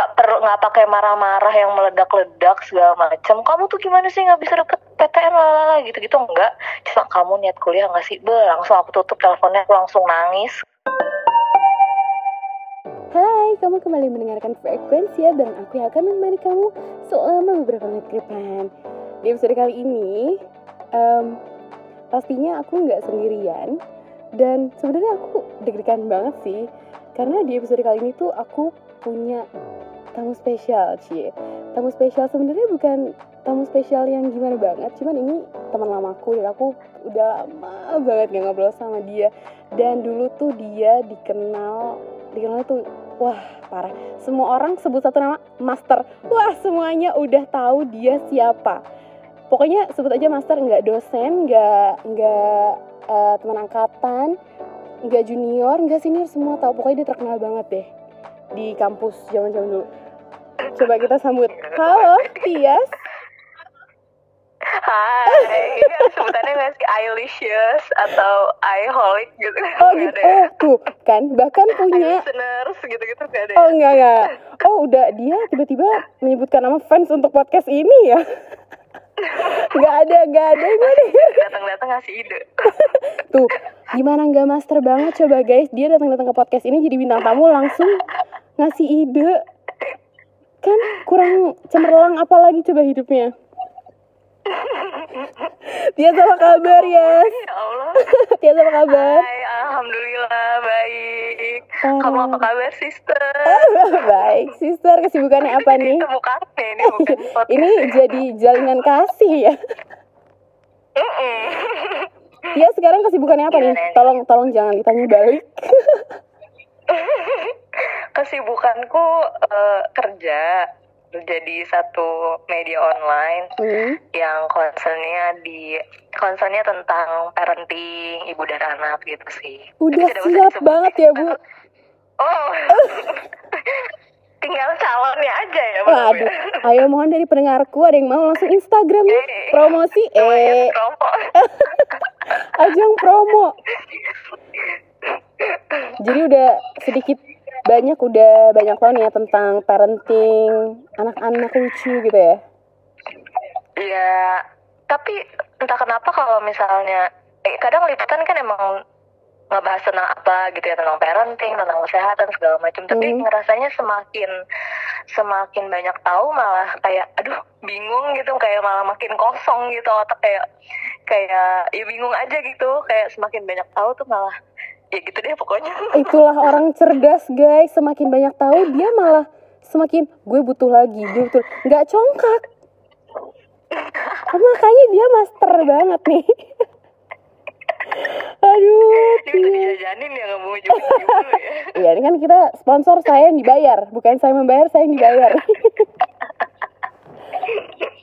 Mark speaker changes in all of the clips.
Speaker 1: nggak perlu nggak pakai marah-marah yang meledak-ledak segala macam kamu tuh gimana sih nggak bisa dapet PTN lalala gitu-gitu? Enggak. Cuma kamu niat kuliah nggak sih? Be langsung aku tutup teleponnya aku langsung nangis.
Speaker 2: Hai, kamu kembali mendengarkan frekuensi ya bareng aku yang akan menemani kamu selama beberapa menit ke depan. Di episode kali ini, em, pastinya aku nggak sendirian. Dan sebenarnya aku deg-degan banget sih. Karena di episode kali ini tuh aku punya tamu spesial, cie. Tamu spesial sebenarnya bukan tamu spesial yang gimana banget, cuman ini teman lamaku dan aku udah lama banget gak ngobrol sama dia. Dan dulu tuh dia dikenal dikenal tuh wah parah. Semua orang sebut satu nama master. Wah semuanya udah tahu dia siapa. Pokoknya sebut aja master nggak dosen nggak nggak uh, teman angkatan nggak junior nggak senior semua tahu. Pokoknya dia terkenal banget deh di kampus zaman zaman dulu. Coba kita sambut. Halo Tias.
Speaker 1: Hai, ini sebutannya nggak sih? Eilicious atau Iholic gitu
Speaker 2: oh gitu. oh tuh kan bahkan punya
Speaker 1: listeners gitu-gitu gak ada
Speaker 2: oh enggak enggak oh udah dia tiba-tiba menyebutkan nama fans untuk podcast ini ya? Nggak ada nggak ada ada.
Speaker 1: Datang-datang ngasih ide.
Speaker 2: Tuh gimana nggak master banget coba guys? Dia datang-datang ke podcast ini jadi bintang tamu langsung ngasih ide kan kurang cemerlang apalagi coba hidupnya Tias apa kabar ya?
Speaker 1: ya Allah
Speaker 2: Tias apa kabar?
Speaker 1: Hai, Alhamdulillah baik
Speaker 2: Oh.
Speaker 1: Kamu apa kabar sister?
Speaker 2: Baik, sister kesibukannya apa nih?
Speaker 1: Bukan ini bukan
Speaker 2: Ini jadi jalinan kasih ya. Tias sekarang kesibukannya apa nih? Tolong tolong jangan ditanya balik.
Speaker 1: Kesibukanku eh, kerja jadi satu media online
Speaker 2: Hmm.
Speaker 1: yang concernnya di concernnya tentang parenting ibu dan anak gitu sih.
Speaker 2: Udah
Speaker 1: usah
Speaker 2: siap banget ya, Bu.
Speaker 1: Oh. Tinggal calonnya aja ya, Bu.
Speaker 2: Waduh, ayo mohon dari pendengarku ada yang mau langsung Instagram ya. Promosi eh
Speaker 1: promo.
Speaker 2: ajang promo. Jadi udah sedikit banyak udah banyak tahu nih ya tentang parenting anak-anak lucu gitu ya.
Speaker 1: Iya, tapi entah kenapa kalau misalnya eh, kadang liputan kan emang ngebahas tentang apa gitu ya tentang parenting, tentang kesehatan segala macam. Tapi
Speaker 2: Mhm.
Speaker 1: ngerasanya semakin semakin banyak tahu malah kayak aduh bingung gitu kayak malah makin kosong gitu otak kayak kayak ya bingung aja gitu kayak semakin banyak tahu tuh malah ya gitu deh pokoknya.
Speaker 2: Itulah orang cerdas guys, semakin banyak tahu dia malah semakin gue butuh lagi, gue butuh nggak congkak. Makanya dia master banget nih. Aduh,
Speaker 1: udah
Speaker 2: Tia.
Speaker 1: dijajanin ya nggak mau ujung-ujung dulu ya.
Speaker 2: Iya, ini kan kita sponsor saya yang dibayar, bukan saya membayar, saya yang dibayar.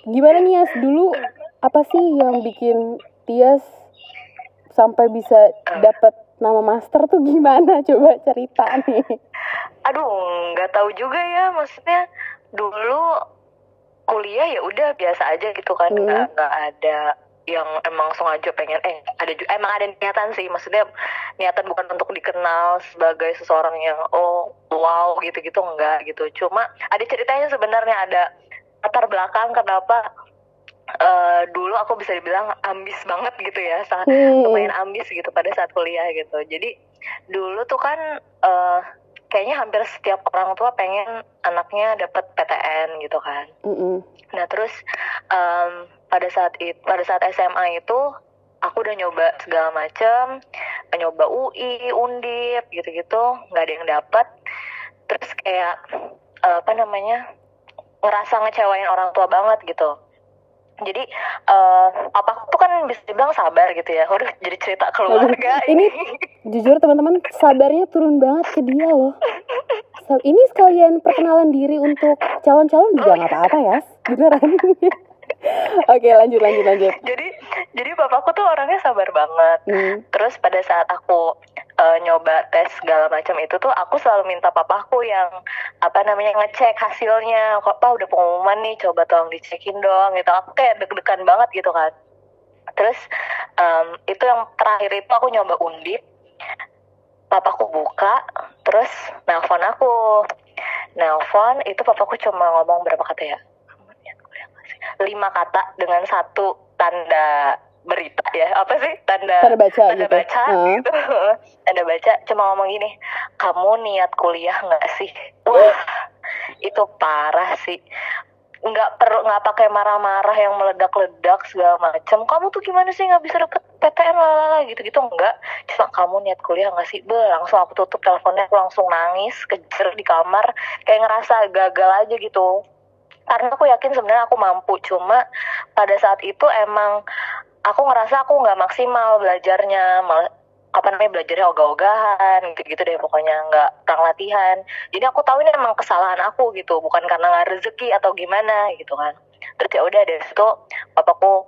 Speaker 2: Gimana nih Yas, dulu apa sih yang bikin Tias sampai bisa dapat nama master tuh gimana? Coba cerita nih.
Speaker 1: Aduh, nggak tahu juga ya. Maksudnya dulu kuliah ya udah biasa aja gitu kan,
Speaker 2: Hmm.
Speaker 1: nggak nggak ada yang emang sengaja pengen eh ada ju- emang ada niatan sih maksudnya niatan bukan untuk dikenal sebagai seseorang yang oh wow gitu-gitu enggak gitu cuma ada ceritanya sebenarnya ada latar belakang kenapa eh, dulu aku bisa dibilang ambis banget gitu ya sangat
Speaker 2: Hmm.
Speaker 1: lumayan ambis gitu pada saat kuliah gitu. Jadi dulu tuh kan eh, kayaknya hampir setiap orang tua pengen anaknya dapat PTN gitu kan.
Speaker 2: Mm-mm.
Speaker 1: Nah terus em, pada saat itu pada saat SMA itu aku udah nyoba segala macem, nyoba UI, Undip gitu-gitu, nggak ada yang dapat. Terus kayak eh, apa namanya ngerasa ngecewain orang tua banget gitu. Jadi eh papaku tuh kan bisa dibilang sabar gitu ya. Waduh jadi cerita keluarga
Speaker 2: Ini jujur teman-teman sabarnya turun banget ke dia loh. So, ini sekalian perkenalan diri untuk calon-calon juga nggak apa-apa ya, beneran. Oke lanjut lanjut lanjut.
Speaker 1: jadi jadi papaku tuh orangnya sabar banget.
Speaker 2: Hmm.
Speaker 1: Terus pada saat aku eh, nyoba tes segala macam itu tuh aku selalu minta papaku yang apa namanya ngecek hasilnya. Kok pak udah pengumuman nih, coba tolong dicekin dong gitu. Aku kayak deg-degan banget gitu kan. Terus em, itu yang terakhir itu aku nyoba undip. Papaku buka, terus nelpon aku. nelpon itu papaku cuma ngomong berapa kata ya lima kata dengan satu tanda berita ya apa sih? Tanda
Speaker 2: Tanda baca
Speaker 1: tanda
Speaker 2: gitu.
Speaker 1: baca
Speaker 2: Heeh.
Speaker 1: gitu. Tanda baca cuma ngomong gini kamu niat kuliah nggak sih? Wah. Itu parah sih. Nggak perlu nggak pakai marah-marah yang meledak-ledak segala macam kamu tuh gimana sih nggak bisa dapet PTN lalala gitu-gitu. Enggak cuma kamu niat kuliah nggak sih? Be langsung aku tutup teleponnya aku langsung nangis kejer di kamar kayak ngerasa gagal aja gitu. Karena aku yakin sebenarnya aku mampu. Cuma pada saat itu emang aku ngerasa aku nggak maksimal belajarnya malah apa namanya belajarnya ogah-ogahan gitu-gitu deh pokoknya nggak kurang latihan. Jadi aku tahu ini emang kesalahan aku gitu. Bukan karena nggak rezeki atau gimana gitu kan. Terus ya udah dari situ papaku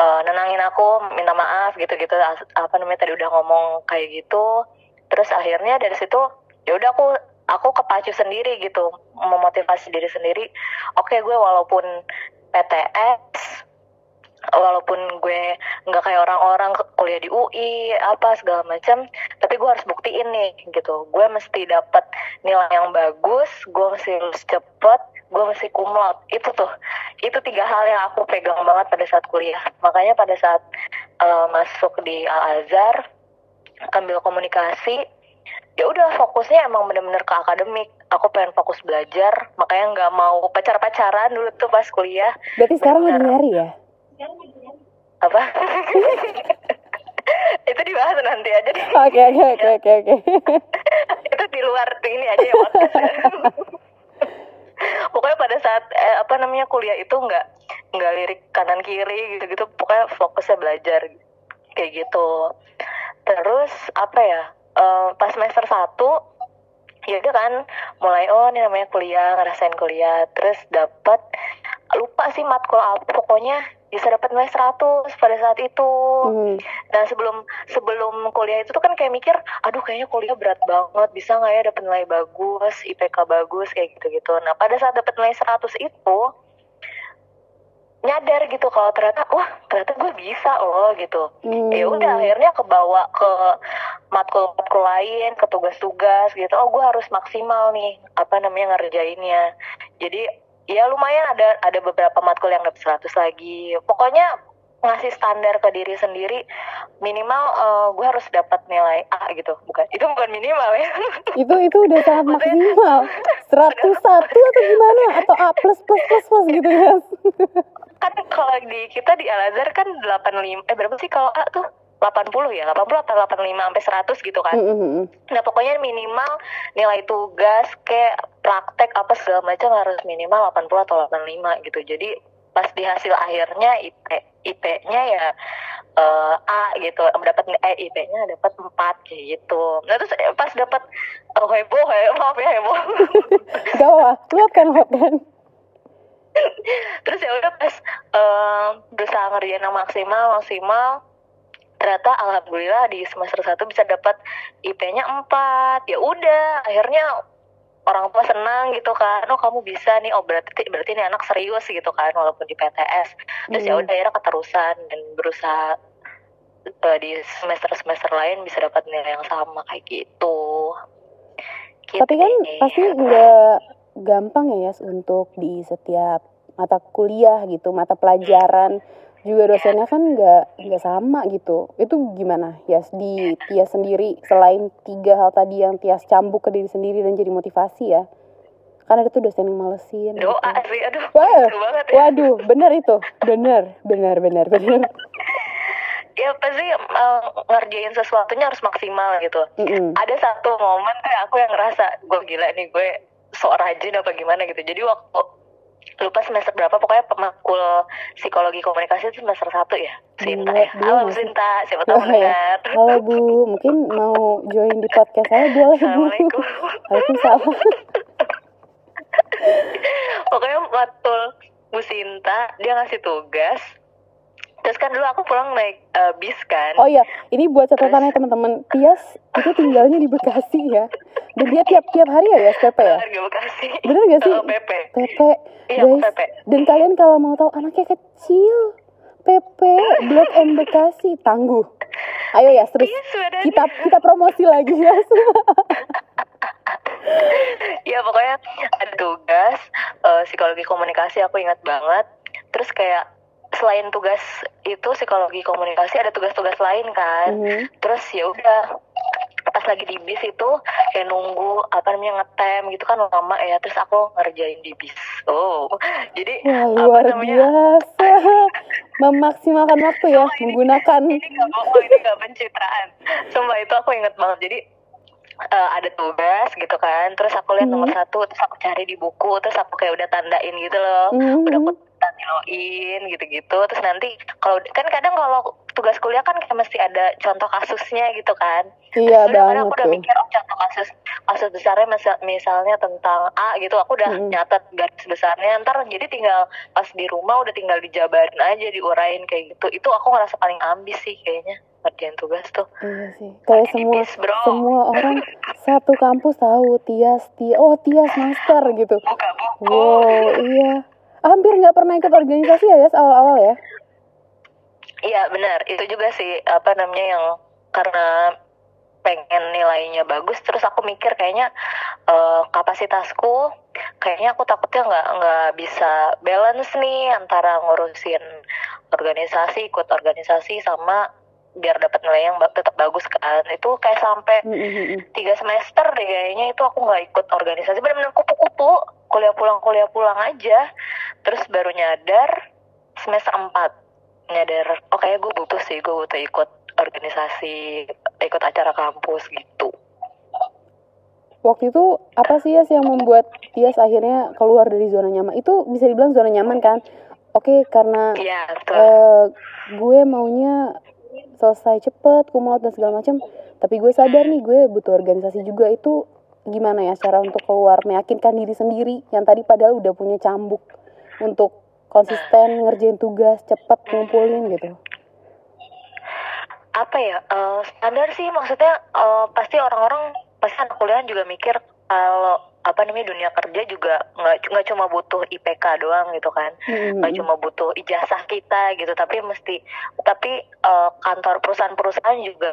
Speaker 1: eh, nenangin aku minta maaf gitu-gitu apa namanya tadi udah ngomong kayak gitu. Terus akhirnya dari situ ya udah aku aku kepacu sendiri gitu. Memotivasi diri sendiri. Oke gue walaupun PTS walaupun gue nggak kayak orang-orang kuliah di UI apa segala macam tapi gue harus buktiin nih gitu. Gue mesti dapat nilai yang bagus gue mesti lulus cepet gue mesti kumlot itu tuh. Itu tiga hal yang aku pegang banget pada saat kuliah. Makanya pada saat eh, masuk di Al Azhar ambil komunikasi ya udah fokusnya emang bener-bener ke akademik. Aku pengen fokus belajar makanya nggak mau pacar-pacaran dulu tuh pas kuliah.
Speaker 2: Berarti sekarang lagi nyari ya?
Speaker 1: Apa itu dibahas nanti aja deh
Speaker 2: Oke oke oke oke oke.
Speaker 1: itu di luar ini aja ya ya. pokoknya pada saat eh, apa namanya kuliah itu nggak nggak lirik kanan kiri gitu gitu pokoknya fokusnya belajar kayak gitu terus apa ya eh, pas semester satu ya udah kan mulai oh ini namanya kuliah ngerasain kuliah terus dapat lupa sih matkul apa pokoknya bisa dapat nilai 100 pada saat itu
Speaker 2: Hmm.
Speaker 1: Nah sebelum sebelum kuliah itu tuh kan kayak mikir, aduh kayaknya kuliah berat banget, bisa nggak ya dapet nilai bagus, IPK bagus kayak gitu-gitu. Nah pada saat dapet nilai 100 itu nyadar gitu kalau ternyata wah ternyata gue bisa loh gitu.
Speaker 2: Hmm.
Speaker 1: Ya udah akhirnya kebawa ke matkul-matkul lain, ke tugas-tugas gitu. Oh gue harus maksimal nih apa namanya ngerjainnya. Jadi ya lumayan ada ada beberapa matkul yang dapet 100 lagi. Pokoknya ngasih standar ke diri sendiri minimal eh, gue harus dapat nilai A gitu bukan itu bukan minimal ya
Speaker 2: Itu itu udah sangat maksimal. 101 atau gimana? Atau A plus plus plus plus gitu ya?
Speaker 1: kan kalau di kita di Al Azhar kan 85 eh berapa sih kalau A tuh 80 ya 80 atau 85 sampai 100 gitu kan
Speaker 2: hmm, hmm.
Speaker 1: nah pokoknya minimal nilai tugas kayak praktek apa segala macam harus minimal 80 atau 85 gitu. Jadi pas di hasil akhirnya IP IP-nya ya eh, A gitu. Dapat eh IP-nya dapat 4 kayak gitu. Nah terus eh, pas dapat oh, heboh heboh maaf ya heboh.
Speaker 2: Gawah, luap kan kan?
Speaker 1: terus ya udah pas eh, berusaha ngerjain yang maksimal maksimal ternyata alhamdulillah di semester 1 bisa dapat IP-nya 4 ya udah akhirnya orang tua senang gitu kan. Oh kamu bisa nih. Oh berarti berarti ini anak serius gitu kan walaupun di PTS terus ya
Speaker 2: Hmm.
Speaker 1: udah akhirnya keterusan dan berusaha eh, di semester semester lain bisa dapat nilai yang sama kayak gitu. Gitu
Speaker 2: Tapi kan pasti nggak gampang ya Yas untuk di setiap mata kuliah gitu, mata pelajaran juga dosennya kan nggak nggak sama gitu. Itu gimana Yas di Tias sendiri selain tiga hal tadi yang Tias cambuk ke diri sendiri dan jadi motivasi ya? Kan ada tuh dosen yang malesin. gitu.
Speaker 1: doa sih aduh
Speaker 2: Wah,
Speaker 1: banget ya
Speaker 2: Waduh, bener itu, bener, bener, bener, bener.
Speaker 1: ya pasti eh, ngerjain sesuatunya harus maksimal gitu
Speaker 2: Mm-mm.
Speaker 1: ada satu momen tuh aku yang ngerasa gue gila nih gue sok rajin apa gimana gitu jadi waktu lupa semester berapa pokoknya pemakul psikologi komunikasi itu semester satu ya Sinta
Speaker 2: Iya,
Speaker 1: ya
Speaker 2: dia
Speaker 1: halo Bu
Speaker 2: masih-
Speaker 1: Sinta siapa tahu
Speaker 2: Oh, ya.
Speaker 1: mendengar
Speaker 2: Halo Bu, mungkin mau join di podcast saya boleh Bu.
Speaker 1: Assalamualaikum
Speaker 2: Waalaikumsalam.
Speaker 1: pokoknya waktu Bu Sinta dia ngasih tugas terus kan dulu aku pulang naik eh, bis kan
Speaker 2: Oh iya, ini buat catatannya teman-teman. Tias itu tinggalnya di Bekasi ya. Dan dia tiap-tiap hari ya ya PP ya.
Speaker 1: Harga Bekasi
Speaker 2: Bener gak sih?
Speaker 1: Eh, PP
Speaker 2: PP,
Speaker 1: Iya,
Speaker 2: guys.
Speaker 1: PP.
Speaker 2: Dan kalian kalau mau tahu anaknya kecil, PP Blok M Bekasi tangguh. Ayo ya, terus
Speaker 1: Iya,
Speaker 2: kita kita promosi lagi ya.
Speaker 1: ya pokoknya ada tugas uh, psikologi komunikasi aku ingat banget terus kayak selain tugas itu psikologi komunikasi ada tugas-tugas lain kan. Mm -hmm. terus ya udah pas lagi di bis itu kayak nunggu apa namanya ngetem gitu kan lama ya. Terus aku ngerjain di bis. Oh jadi
Speaker 2: Wah, luar apa namanya, biasa. Memaksimalkan waktu ya oh, menggunakan
Speaker 1: ini gak bohong ini gak pencitraan. Sumpah itu aku inget banget. Jadi uh, ada tugas gitu kan terus aku lihat hmm. nomor satu terus aku cari di buku terus aku kayak udah tandain gitu loh hmm. udah aku tandiloin gitu-gitu terus nanti kalau kan kadang kalau tugas kuliah kan kayak mesti ada contoh kasusnya gitu kan
Speaker 2: iya
Speaker 1: terus banget aku udah tuh. mikir oh contoh kasus kasus besarnya misal, misalnya tentang A gitu aku udah hmm. nyatet garis besarnya ntar jadi tinggal pas di rumah udah tinggal dijabarin aja diurain kayak gitu itu aku ngerasa paling ambis sih kayaknya ngerjain tugas tuh.
Speaker 2: Iya sih. Kayak semua bro. semua orang satu kampus tahu Tias Tias oh Tias master gitu.
Speaker 1: Buka buku.
Speaker 2: Wow iya. Hampir nggak pernah ikut organisasi ya guys awal-awal ya?
Speaker 1: Iya benar. Itu juga sih apa namanya yang karena pengen nilainya bagus terus aku mikir kayaknya uh, kapasitasku kayaknya aku takutnya nggak nggak bisa balance nih antara ngurusin organisasi ikut organisasi sama biar dapat nilai yang tetap bagus kan. Itu kayak sampai tiga semester deh kayaknya itu aku nggak ikut organisasi. Benar-benar kupu-kupu. Kuliah pulang kuliah pulang aja. Terus baru nyadar semester empat. Nyadar oh kayak gue butuh sih gue butuh ikut organisasi ikut acara kampus gitu.
Speaker 2: Waktu itu apa sih ya yang membuat Tias akhirnya keluar dari zona nyaman? Itu bisa dibilang zona nyaman kan? Oke karena
Speaker 1: ya,
Speaker 2: Uh, gue maunya selesai cepet kumulot dan segala macam tapi gue sadar nih gue butuh organisasi juga. Itu gimana ya cara untuk keluar meyakinkan diri sendiri yang tadi padahal udah punya cambuk untuk konsisten ngerjain tugas cepet ngumpulin gitu.
Speaker 1: Apa ya uh, standar sih. Maksudnya uh, pasti orang-orang pasti anak kuliah juga mikir kalau apa namanya dunia kerja juga nggak nggak cuma butuh IPK doang gitu kan nggak hmm. cuma butuh ijazah kita gitu tapi mesti tapi uh, kantor perusahaan-perusahaan juga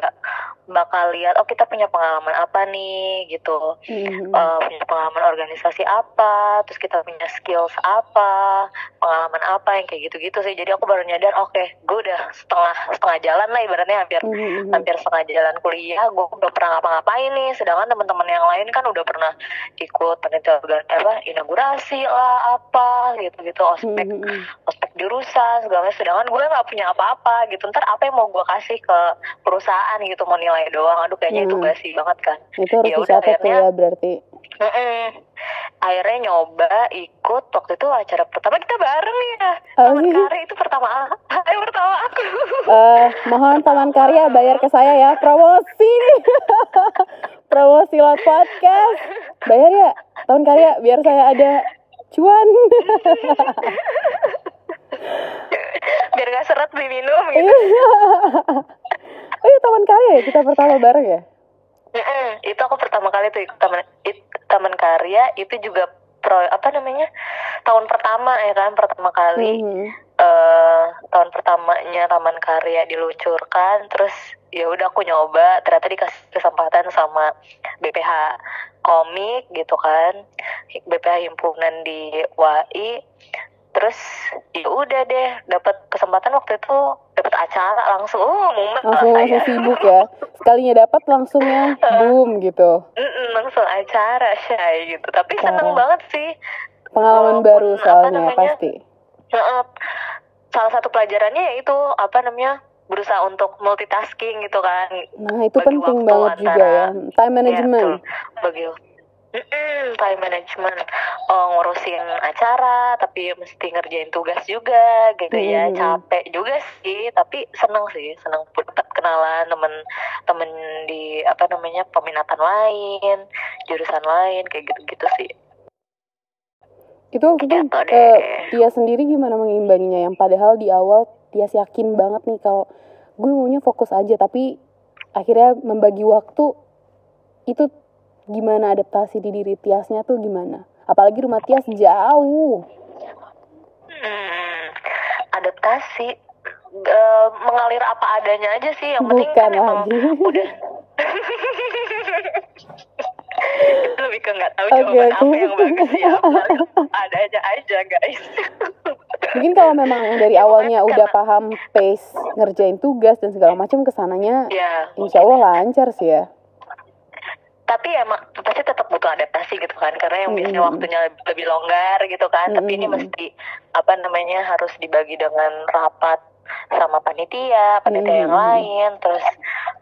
Speaker 1: bakal lihat oh kita punya pengalaman apa nih gitu hmm. uh, punya pengalaman organisasi apa terus kita punya skills apa pengalaman apa yang kayak gitu-gitu sih jadi aku baru nyadar oke okay, gue udah setengah setengah jalan lah ibaratnya hampir hmm. hampir setengah jalan kuliah gue udah pernah ngapa-ngapain nih sedangkan teman-teman yang lain kan udah pernah ikut ikut panitia organ apa inaugurasi lah apa gitu gitu ospek mm -hmm. ospek jurusan segala macam sedangkan gue nggak punya apa-apa gitu ntar apa yang mau gue kasih ke perusahaan gitu mau nilai doang aduh kayaknya mm. itu basi banget kan
Speaker 2: itu harus ya udah akhirnya ya berarti
Speaker 1: mm -mm. akhirnya nyoba ikut waktu itu acara pertama kita bareng ya oh, taman iya. karya itu pertama hari pertama aku
Speaker 2: uh, mohon taman karya bayar ke saya ya promosi promosi lewat podcast. Bayar ya? Tahun karya biar saya ada cuan.
Speaker 1: Biar gak seret beli minum gitu.
Speaker 2: Iya. oh iya taman karya ya? Kita pertama bareng ya?
Speaker 1: Mm -mm, itu aku pertama kali tuh ikut taman it, taman karya itu juga pro apa namanya tahun pertama ya kan pertama kali mm -hmm. uh, tahun pertamanya taman karya diluncurkan terus ya udah aku nyoba ternyata dikasih kesempatan sama BPH komik gitu kan BPH himpunan di WAI terus ya udah deh dapat kesempatan waktu itu dapat acara langsung. Oh
Speaker 2: mumet langsung langsung sibuk ya? Sekalinya dapat langsungnya boom gitu.
Speaker 1: Langsung acara shy gitu. Tapi seneng banget sih.
Speaker 2: Pengalaman Walaupun, baru soalnya namanya, pasti.
Speaker 1: Salah satu pelajarannya yaitu apa namanya berusaha untuk multitasking gitu kan.
Speaker 2: Nah itu penting banget juga ya, time management.
Speaker 1: Ya, bagi Mm-mm, time management oh, ngurusin acara tapi mesti ngerjain tugas juga gitu mm. ya capek juga sih tapi seneng sih seneng dapat kenalan temen temen di apa namanya peminatan lain jurusan lain kayak gitu gitu sih.
Speaker 2: Itu waktu itu uh, sendiri gimana mengimbanginya? Yang padahal di awal dia yakin banget nih kalau gue maunya fokus aja tapi akhirnya membagi waktu itu gimana adaptasi di diri Tiasnya tuh gimana? Apalagi rumah Tias jauh.
Speaker 1: Hmm, adaptasi. Uh, mengalir apa adanya aja sih yang penting
Speaker 2: Bukan kan emang
Speaker 1: udah itu lebih ke nggak tahu
Speaker 2: Oke,
Speaker 1: jawaban apa yang bagus ya ada aja aja guys.
Speaker 2: Mungkin kalau memang dari awalnya udah paham pace ngerjain tugas dan segala macam ke sananya
Speaker 1: ya
Speaker 2: insya Allah lancar sih ya.
Speaker 1: Tapi emang pasti tetap butuh adaptasi gitu kan karena yang biasanya
Speaker 2: Hmm.
Speaker 1: waktunya lebih, lebih longgar gitu kan tapi ini
Speaker 2: Hmm.
Speaker 1: mesti apa namanya harus dibagi dengan rapat sama panitia panitia yang
Speaker 2: Hmm.
Speaker 1: lain terus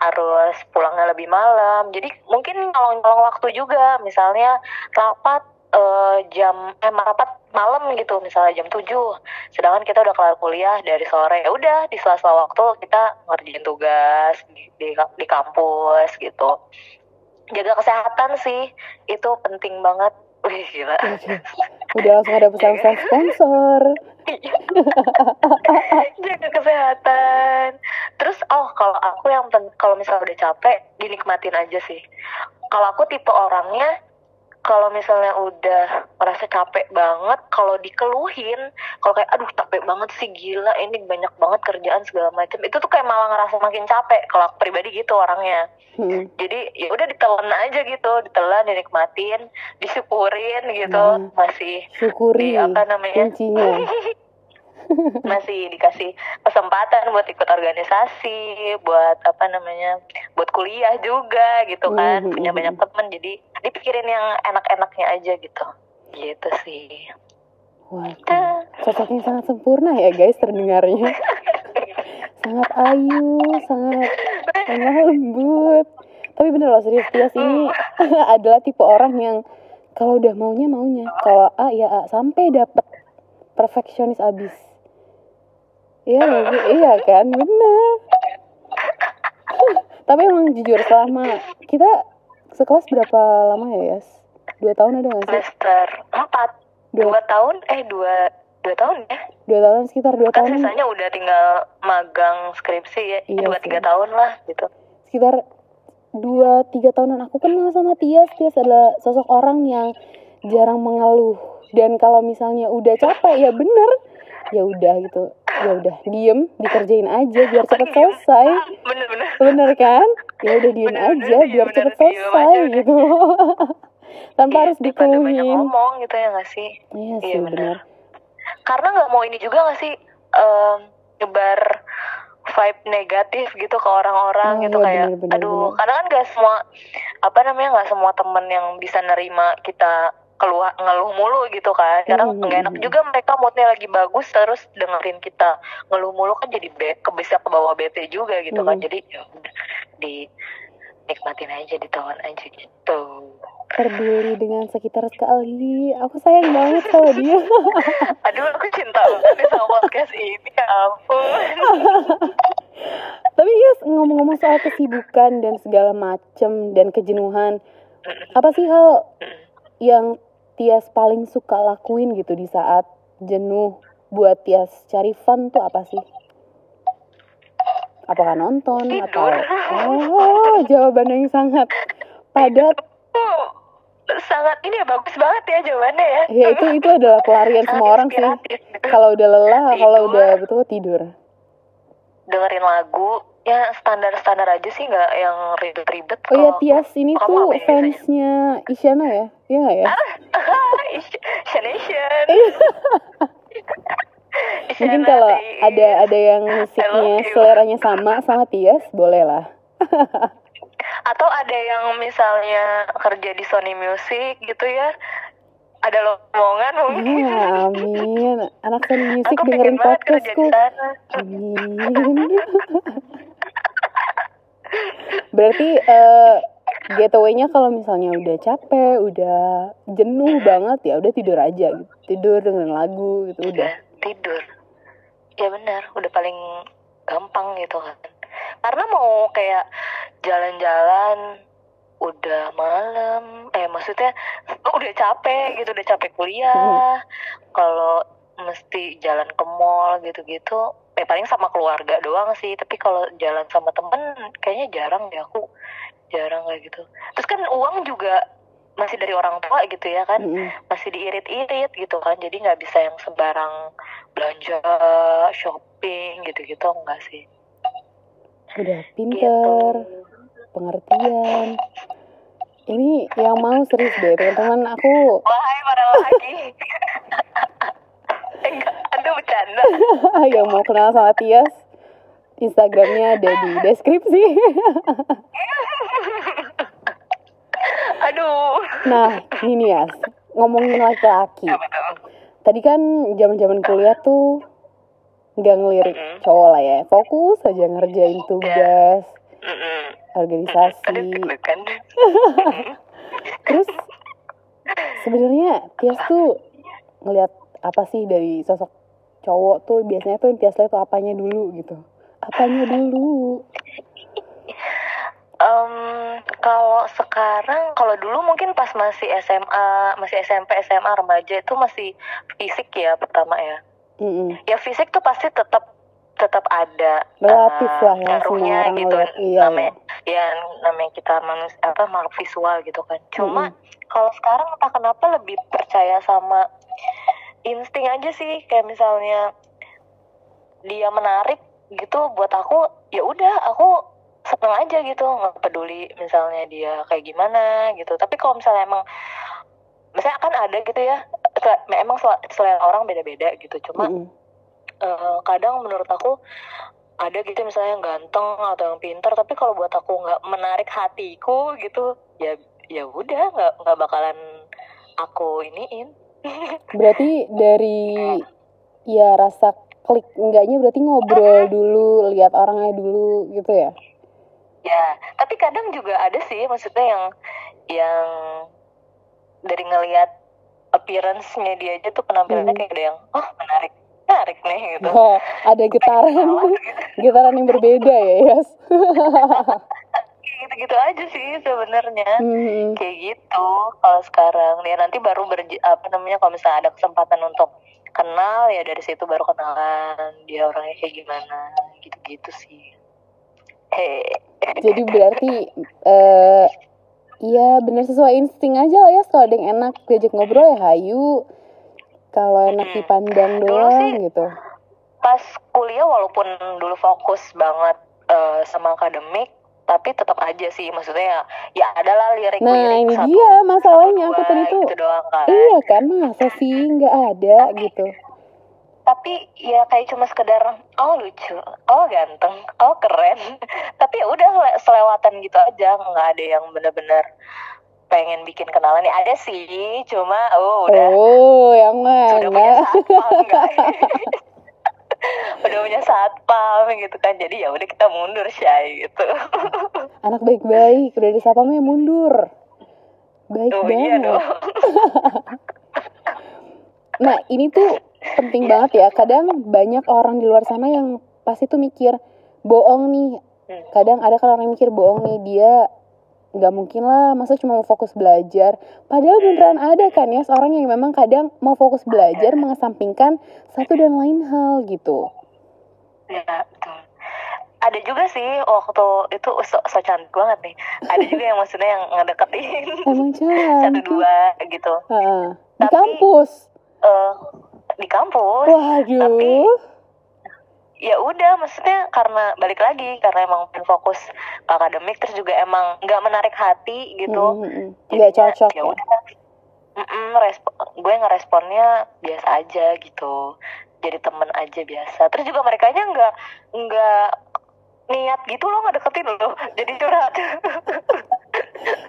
Speaker 1: harus pulangnya lebih malam jadi mungkin nyolong-nyolong waktu juga misalnya rapat eh, jam eh rapat malam gitu misalnya jam 7 sedangkan kita udah kelar kuliah dari sore ya udah di sela-sela waktu kita ngerjain tugas di, di, di kampus gitu jaga kesehatan sih. Itu penting banget. Wih gila.
Speaker 2: Udah langsung ada pesan-pesan sponsor.
Speaker 1: jaga kesehatan. Terus oh kalau aku yang kalau misalnya udah capek dinikmatin aja sih. Kalau aku tipe orangnya kalau misalnya udah merasa capek banget kalau dikeluhin kalau kayak aduh capek banget sih gila ini banyak banget kerjaan segala macam itu tuh kayak malah ngerasa makin capek kalau aku pribadi gitu orangnya
Speaker 2: Hmm.
Speaker 1: jadi ya udah ditelan aja gitu ditelan dinikmatin disyukurin gitu
Speaker 2: Nah.
Speaker 1: masih
Speaker 2: Syukuri
Speaker 1: di apa namanya
Speaker 2: kuncinya.
Speaker 1: masih dikasih kesempatan buat ikut organisasi buat apa namanya buat kuliah juga gitu kan
Speaker 2: Mhm,
Speaker 1: punya
Speaker 2: mhm.
Speaker 1: banyak temen jadi dipikirin yang enak-enaknya aja gitu gitu sih
Speaker 2: Waduh, sosoknya sangat sempurna ya guys terdengarnya. sangat ayu, sangat lemah lembut. Tapi bener loh serius Tias ini adalah tipe orang yang kalau udah maunya maunya, kalau A ya A sampai dapet perfeksionis abis. Iya sih? Iya kan, bener. Tapi emang jujur selama kita sekelas berapa lama ya Yas? Dua tahun ada nggak sih?
Speaker 1: semester empat.
Speaker 2: Dua,
Speaker 1: dua tahun? Eh dua dua tahun ya?
Speaker 2: Dua tahun sekitar dua
Speaker 1: kan
Speaker 2: tahun.
Speaker 1: sisanya udah tinggal magang skripsi ya.
Speaker 2: Iya
Speaker 1: dua
Speaker 2: sih.
Speaker 1: tiga tahun lah gitu.
Speaker 2: Sekitar dua tiga tahunan. Aku kenal sama Tias Tias adalah sosok orang yang jarang mengeluh. Dan kalau misalnya udah capek ya bener. Ya udah gitu ya udah diem dikerjain aja biar cepet selesai.
Speaker 1: bener-bener
Speaker 2: bener kan? Ya udah diem aja biar
Speaker 1: bener,
Speaker 2: cepet selesai
Speaker 1: aja.
Speaker 2: gitu. Tanpa harus
Speaker 1: daripada banyak
Speaker 2: dikeluhin.
Speaker 1: ngomong gitu ya nggak sih?
Speaker 2: Iya
Speaker 1: Iya,
Speaker 2: sih
Speaker 1: bener.
Speaker 2: bener.
Speaker 1: Karena nggak mau ini juga nggak sih nyebar vibe negatif gitu ke orang-orang
Speaker 2: Oh,
Speaker 1: gitu
Speaker 2: iya,
Speaker 1: kayak
Speaker 2: bener, bener,
Speaker 1: aduh
Speaker 2: bener.
Speaker 1: karena kan gak semua apa namanya nggak semua temen yang bisa nerima kita keluar ngeluh mulu gitu kan. Karena
Speaker 2: Mhm,
Speaker 1: nggak enak
Speaker 2: mhm.
Speaker 1: juga mereka moodnya lagi bagus terus dengerin kita. Ngeluh mulu kan jadi be ke bisa ke bawah bete juga gitu kan.
Speaker 2: Mhm.
Speaker 1: jadi ya di nikmatin aja ditelan aja gitu.
Speaker 2: Peduli dengan sekitar sekali. Aku sayang banget sama dia.
Speaker 1: Aduh aku cinta banget sama podcast ini. Ya ampun.
Speaker 2: Tapi ya ngomong-ngomong soal kesibukan dan segala macem dan kejenuhan, apa sih hal yang Tias paling suka lakuin gitu di saat jenuh buat Tias cari fun tuh apa sih? Apakah nonton atau
Speaker 1: Tidur.
Speaker 2: oh jawaban yang sangat padat
Speaker 1: sangat ini ya bagus banget ya jawabannya ya.
Speaker 2: ya itu itu adalah pelarian
Speaker 1: Sangat
Speaker 2: semua orang sih
Speaker 1: gitu.
Speaker 2: kalau udah lelah kalau udah betul tidur
Speaker 1: dengerin lagu ya standar-standar aja sih nggak yang ribet-ribet
Speaker 2: oh ya. Tias ini
Speaker 1: kamu
Speaker 2: tuh
Speaker 1: ya
Speaker 2: fansnya Isyana ya iya nggak ya
Speaker 1: Shanation.
Speaker 2: Mungkin kalau ada ada yang musiknya seleranya sama sama Tias, boleh lah.
Speaker 1: atau ada yang misalnya kerja di Sony Music gitu ya ada lowongan mungkin
Speaker 2: Ya, amin. Anak Sony Music
Speaker 1: aku
Speaker 2: dengerin podcastku. Amin. Berarti eh getaway-nya kalau misalnya udah capek, udah jenuh banget ya udah tidur aja gitu. Tidur dengerin lagu gitu udah.
Speaker 1: tidur ya benar udah paling gampang gitu kan karena mau kayak jalan-jalan udah malam eh maksudnya udah capek gitu udah capek kuliah kalau mesti jalan ke mall gitu-gitu ya paling sama keluarga doang sih tapi kalau jalan sama temen kayaknya jarang deh aku jarang kayak gitu terus kan uang juga masih dari orang tua gitu ya kan
Speaker 2: Mm-mm.
Speaker 1: masih diirit-irit gitu kan jadi nggak bisa yang sembarang belanja shopping gitu-gitu enggak sih
Speaker 2: Udah
Speaker 1: gitu
Speaker 2: pinter, pengertian. ini yang mau serius deh teman-teman aku
Speaker 1: Wahai para laki. Enggak, Anda bercanda.
Speaker 2: yang mau kenal sama Tias Instagramnya ada di deskripsi
Speaker 1: Aduh.
Speaker 2: nah ini Yas. Ngomongin laki-laki. Tadi kan zaman-zaman kuliah tuh nggak ngelirik
Speaker 1: Mm-mm.
Speaker 2: cowok lah ya. Fokus aja ngerjain tugas
Speaker 1: Mm-mm. Aduh,
Speaker 2: organisasi terus sebenarnya Tias tuh ngelihat apa sih dari sosok cowok tuh? Biasanya tuh yang Tias lihat tuh apanya dulu gitu. Apanya dulu
Speaker 1: Em, kalau sekarang, kalau dulu mungkin pas masih SMA, masih SMP, SMA, remaja itu masih fisik ya pertama ya.
Speaker 2: Mm-mm.
Speaker 1: Ya fisik tuh pasti tetap tetap ada
Speaker 2: relatif
Speaker 1: eh,
Speaker 2: lah ya
Speaker 1: ngaruhnya gitu.
Speaker 2: ngeliat iya
Speaker 1: namanya ya namanya kita manusia apa makhluk visual gitu kan. Cuma kalau sekarang entah kenapa lebih percaya sama insting aja sih kayak misalnya dia menarik gitu buat aku ya udah aku seneng aja gitu nggak peduli misalnya dia kayak gimana gitu. Tapi kalau misalnya emang misalnya kan ada gitu ya emang sel- selera orang beda-beda gitu. Cuma
Speaker 2: Mm-mm.
Speaker 1: eh, kadang menurut aku ada gitu misalnya yang ganteng atau yang pintar tapi kalau buat aku nggak menarik hatiku gitu ya ya udah nggak nggak bakalan aku iniin.
Speaker 2: Berarti dari ya rasa klik enggaknya berarti ngobrol dulu lihat orangnya dulu gitu ya
Speaker 1: ya tapi kadang juga ada sih maksudnya yang yang dari ngelihat appearance-nya dia aja tuh penampilannya
Speaker 2: Hmm.
Speaker 1: kayak ada yang oh menarik menarik nih gitu
Speaker 2: oh ada getaran getaran yang berbeda ya Yas
Speaker 1: gitu gitu aja sih sebenarnya
Speaker 2: Mm-mm.
Speaker 1: kayak gitu kalau sekarang ya nanti baru berj apa namanya kalau misalnya ada kesempatan untuk kenal ya dari situ baru kenalan dia orangnya kayak gimana gitu-gitu sih.
Speaker 2: Jadi berarti eh Iya bener sesuai insting aja lah ya kalau ada yang enak diajak ngobrol ya hayu. Kalau enak
Speaker 1: Mm-mm.
Speaker 2: dipandang doang
Speaker 1: sih-
Speaker 2: gitu.
Speaker 1: pas kuliah walaupun dulu fokus banget eh, sama akademik tapi tetap aja sih maksudnya ya ya adalah lirik
Speaker 2: nah ini dia masalahnya aku tadi tuh
Speaker 1: gitu doang kan.
Speaker 2: Iya kan masa sih nggak ada gitu
Speaker 1: tapi ya kayak cuma sekedar oh lucu oh ganteng oh keren. Tapi ya udah le- selewatan gitu aja nggak ada yang bener-bener pengen bikin kenalan. Ya ada sih cuma oh udah.
Speaker 2: Oh yang
Speaker 1: sudah punya
Speaker 2: mana?
Speaker 1: satpam enggak udah punya satpam gitu kan. Jadi ya udah kita mundur shy gitu.
Speaker 2: Anak baik-baik udah disapamnya mundur. Baik
Speaker 1: oh
Speaker 2: banget.
Speaker 1: iya dong.
Speaker 2: Nah, ini tuh penting
Speaker 1: Iya.
Speaker 2: banget ya. Kadang banyak orang di luar sana yang pasti tuh mikir bohong nih.
Speaker 1: Hmm.
Speaker 2: Kadang ada kan orang yang mikir bohong nih dia nggak mungkin lah masa cuma mau fokus belajar padahal beneran ada kan ya seorang yang memang kadang mau fokus belajar mengesampingkan satu dan lain hal gitu
Speaker 1: ya betul ada juga sih waktu itu so, so cantik banget nih ada juga yang maksudnya yang ngedeketin
Speaker 2: emang
Speaker 1: satu dua gitu
Speaker 2: Heeh. di
Speaker 1: Tapi-
Speaker 2: kampus
Speaker 1: eh di kampus.
Speaker 2: Waduh.
Speaker 1: Tapi- ya udah maksudnya karena balik lagi karena emang fokus ke akademik terus juga emang nggak menarik hati gitu.
Speaker 2: Mm, mm, mm. nggak
Speaker 1: Jadinya,
Speaker 2: cocok
Speaker 1: ya
Speaker 2: ya?
Speaker 1: udah. Mm-mm, respo- gue ngeresponnya biasa aja gitu. Jadi temen aja biasa. Terus juga mereka nya nggak nggak niat gitu loh ngedeketin lo jadi curhat.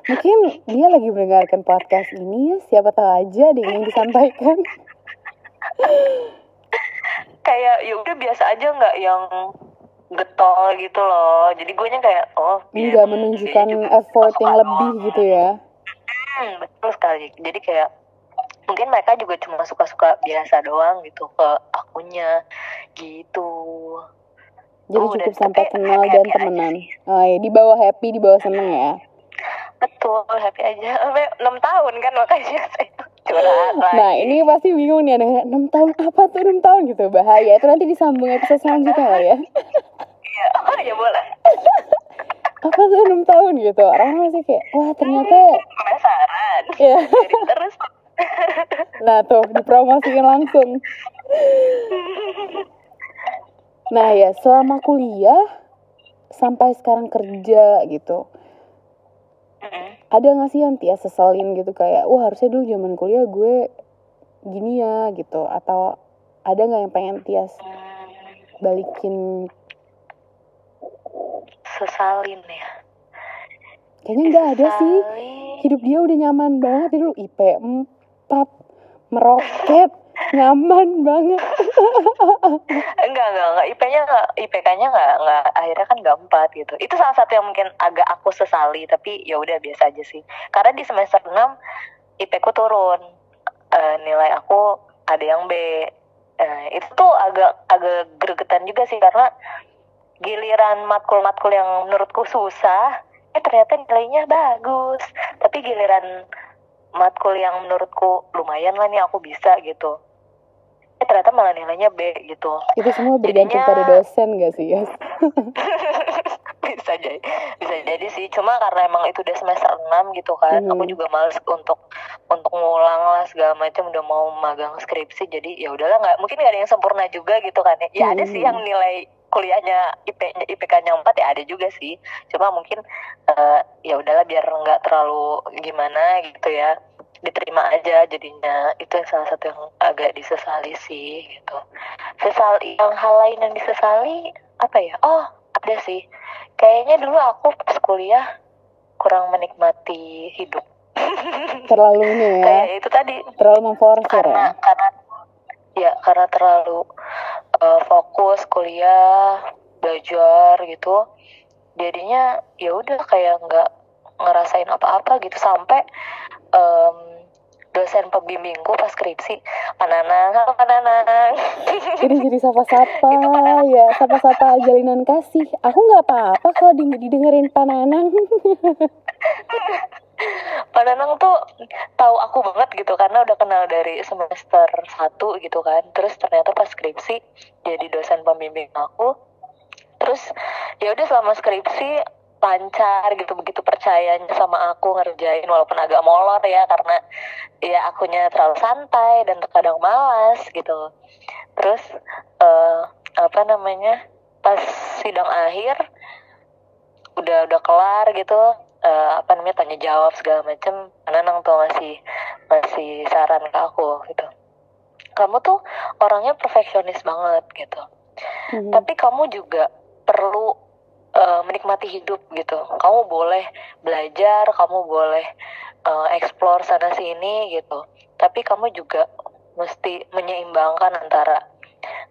Speaker 2: Mungkin dia lagi mendengarkan podcast ini ya, siapa tahu aja ada yang disampaikan.
Speaker 1: kayak ya udah biasa aja nggak yang getol gitu loh jadi gue nya kayak oh biar
Speaker 2: Nggak
Speaker 1: dia
Speaker 2: menunjukkan effort yang lebih gitu ya.
Speaker 1: Hmm, betul sekali. Jadi kayak mungkin mereka juga cuma suka-suka biasa doang gitu ke akunnya gitu.
Speaker 2: Jadi
Speaker 1: Oh,
Speaker 2: cukup sampai kenal
Speaker 1: happy-happy
Speaker 2: dan
Speaker 1: aja
Speaker 2: temenan. Oh, iya, di bawah happy, di bawah seneng ya.
Speaker 1: Betul, happy aja. Sampai 6 tahun kan makanya curhat lagi.
Speaker 2: Nah, ini pasti bingung nih, ada 6 tahun apa tuh 6 tahun gitu. Bahaya, itu nanti disambung episode selanjutnya lah ya.
Speaker 1: Iya, oh ya boleh.
Speaker 2: Apa tuh 6 tahun gitu. Orang masih kayak, wah ternyata
Speaker 1: Penasaran.
Speaker 2: ya.
Speaker 1: Jadi terus
Speaker 2: Nah tuh, dipromosikan langsung. Nah ya, selama kuliah sampai sekarang kerja gitu. Ada nggak sih yang Tia seselin gitu? Kayak wah harusnya dulu zaman kuliah gue gini ya gitu. Atau ada nggak yang pengen Tia
Speaker 1: Hmm,
Speaker 2: balikin?
Speaker 1: Sesalin ya.
Speaker 2: kayaknya nggak ada sih. Hidup dia udah nyaman banget. Dulu IP 4 meroket nyaman banget
Speaker 1: Enggak, enggak, enggak. IP-nya enggak, IPK-nya enggak, enggak, akhirnya kan enggak empat gitu. Itu salah satu yang mungkin agak aku sesali, tapi ya udah biasa aja sih. Karena di semester 6 IP-ku turun. Eh, nilai aku ada yang B. Eh, itu tuh agak agak gregetan juga sih karena giliran matkul-matkul yang menurutku susah, eh ternyata nilainya bagus. Tapi giliran matkul yang menurutku lumayan lah nih aku bisa gitu. Eh ternyata malah nilainya B gitu.
Speaker 2: itu semua bergantung
Speaker 1: Jadinya-
Speaker 2: pada dosen gak sih ya
Speaker 1: bisa jadi bisa jadi sih cuma karena emang itu udah semester 6 gitu kan
Speaker 2: Mhm.
Speaker 1: aku juga males untuk untuk ngulang lah segala macam udah mau magang skripsi jadi ya udahlah nggak mungkin nggak ada yang sempurna juga gitu kan ya, ya ada sih
Speaker 2: Mhm.
Speaker 1: yang nilai kuliahnya IP IPK-nya 4 ya ada juga sih cuma mungkin eh, ya udahlah biar nggak terlalu gimana gitu ya diterima aja jadinya. Itu yang salah satu yang agak disesali sih gitu. Sesal yang hal lain yang disesali apa ya? Oh ada sih. Kayaknya dulu aku pas kuliah kurang menikmati hidup.
Speaker 2: Terlalu ini ya?
Speaker 1: Kayak itu tadi.
Speaker 2: Terlalu memforsir
Speaker 1: karena
Speaker 2: ya?
Speaker 1: Karena ya karena terlalu uh, fokus kuliah belajar gitu. Jadinya ya udah kayak nggak ngerasain apa-apa gitu. Sampai em, dosen pembimbingku pas skripsi pananang halo pananang.
Speaker 2: Ini jadi sapa-sapa. Ya sapa-sapa jalinan kasih. Aku nggak apa-apa kalau di- didengerin pananang.
Speaker 1: Pananang tuh tahu aku banget gitu karena udah kenal dari semester 1 gitu kan. Terus ternyata pas skripsi jadi dosen pembimbing aku. Terus ya udah selama skripsi lancar gitu begitu percayanya sama aku ngerjain walaupun agak molor ya karena ya akunya terlalu santai dan terkadang malas gitu. Terus eh, apa namanya? Pas sidang akhir udah udah kelar gitu eh, apa namanya tanya jawab segala macem Nanang tuh masih masih saran ke aku gitu kamu tuh orangnya perfeksionis banget gitu
Speaker 2: Mhm.
Speaker 1: tapi kamu juga perlu eh, menikmati hidup gitu. Kamu boleh belajar kamu boleh eh, explore sana sini gitu. Tapi kamu juga mesti menyeimbangkan antara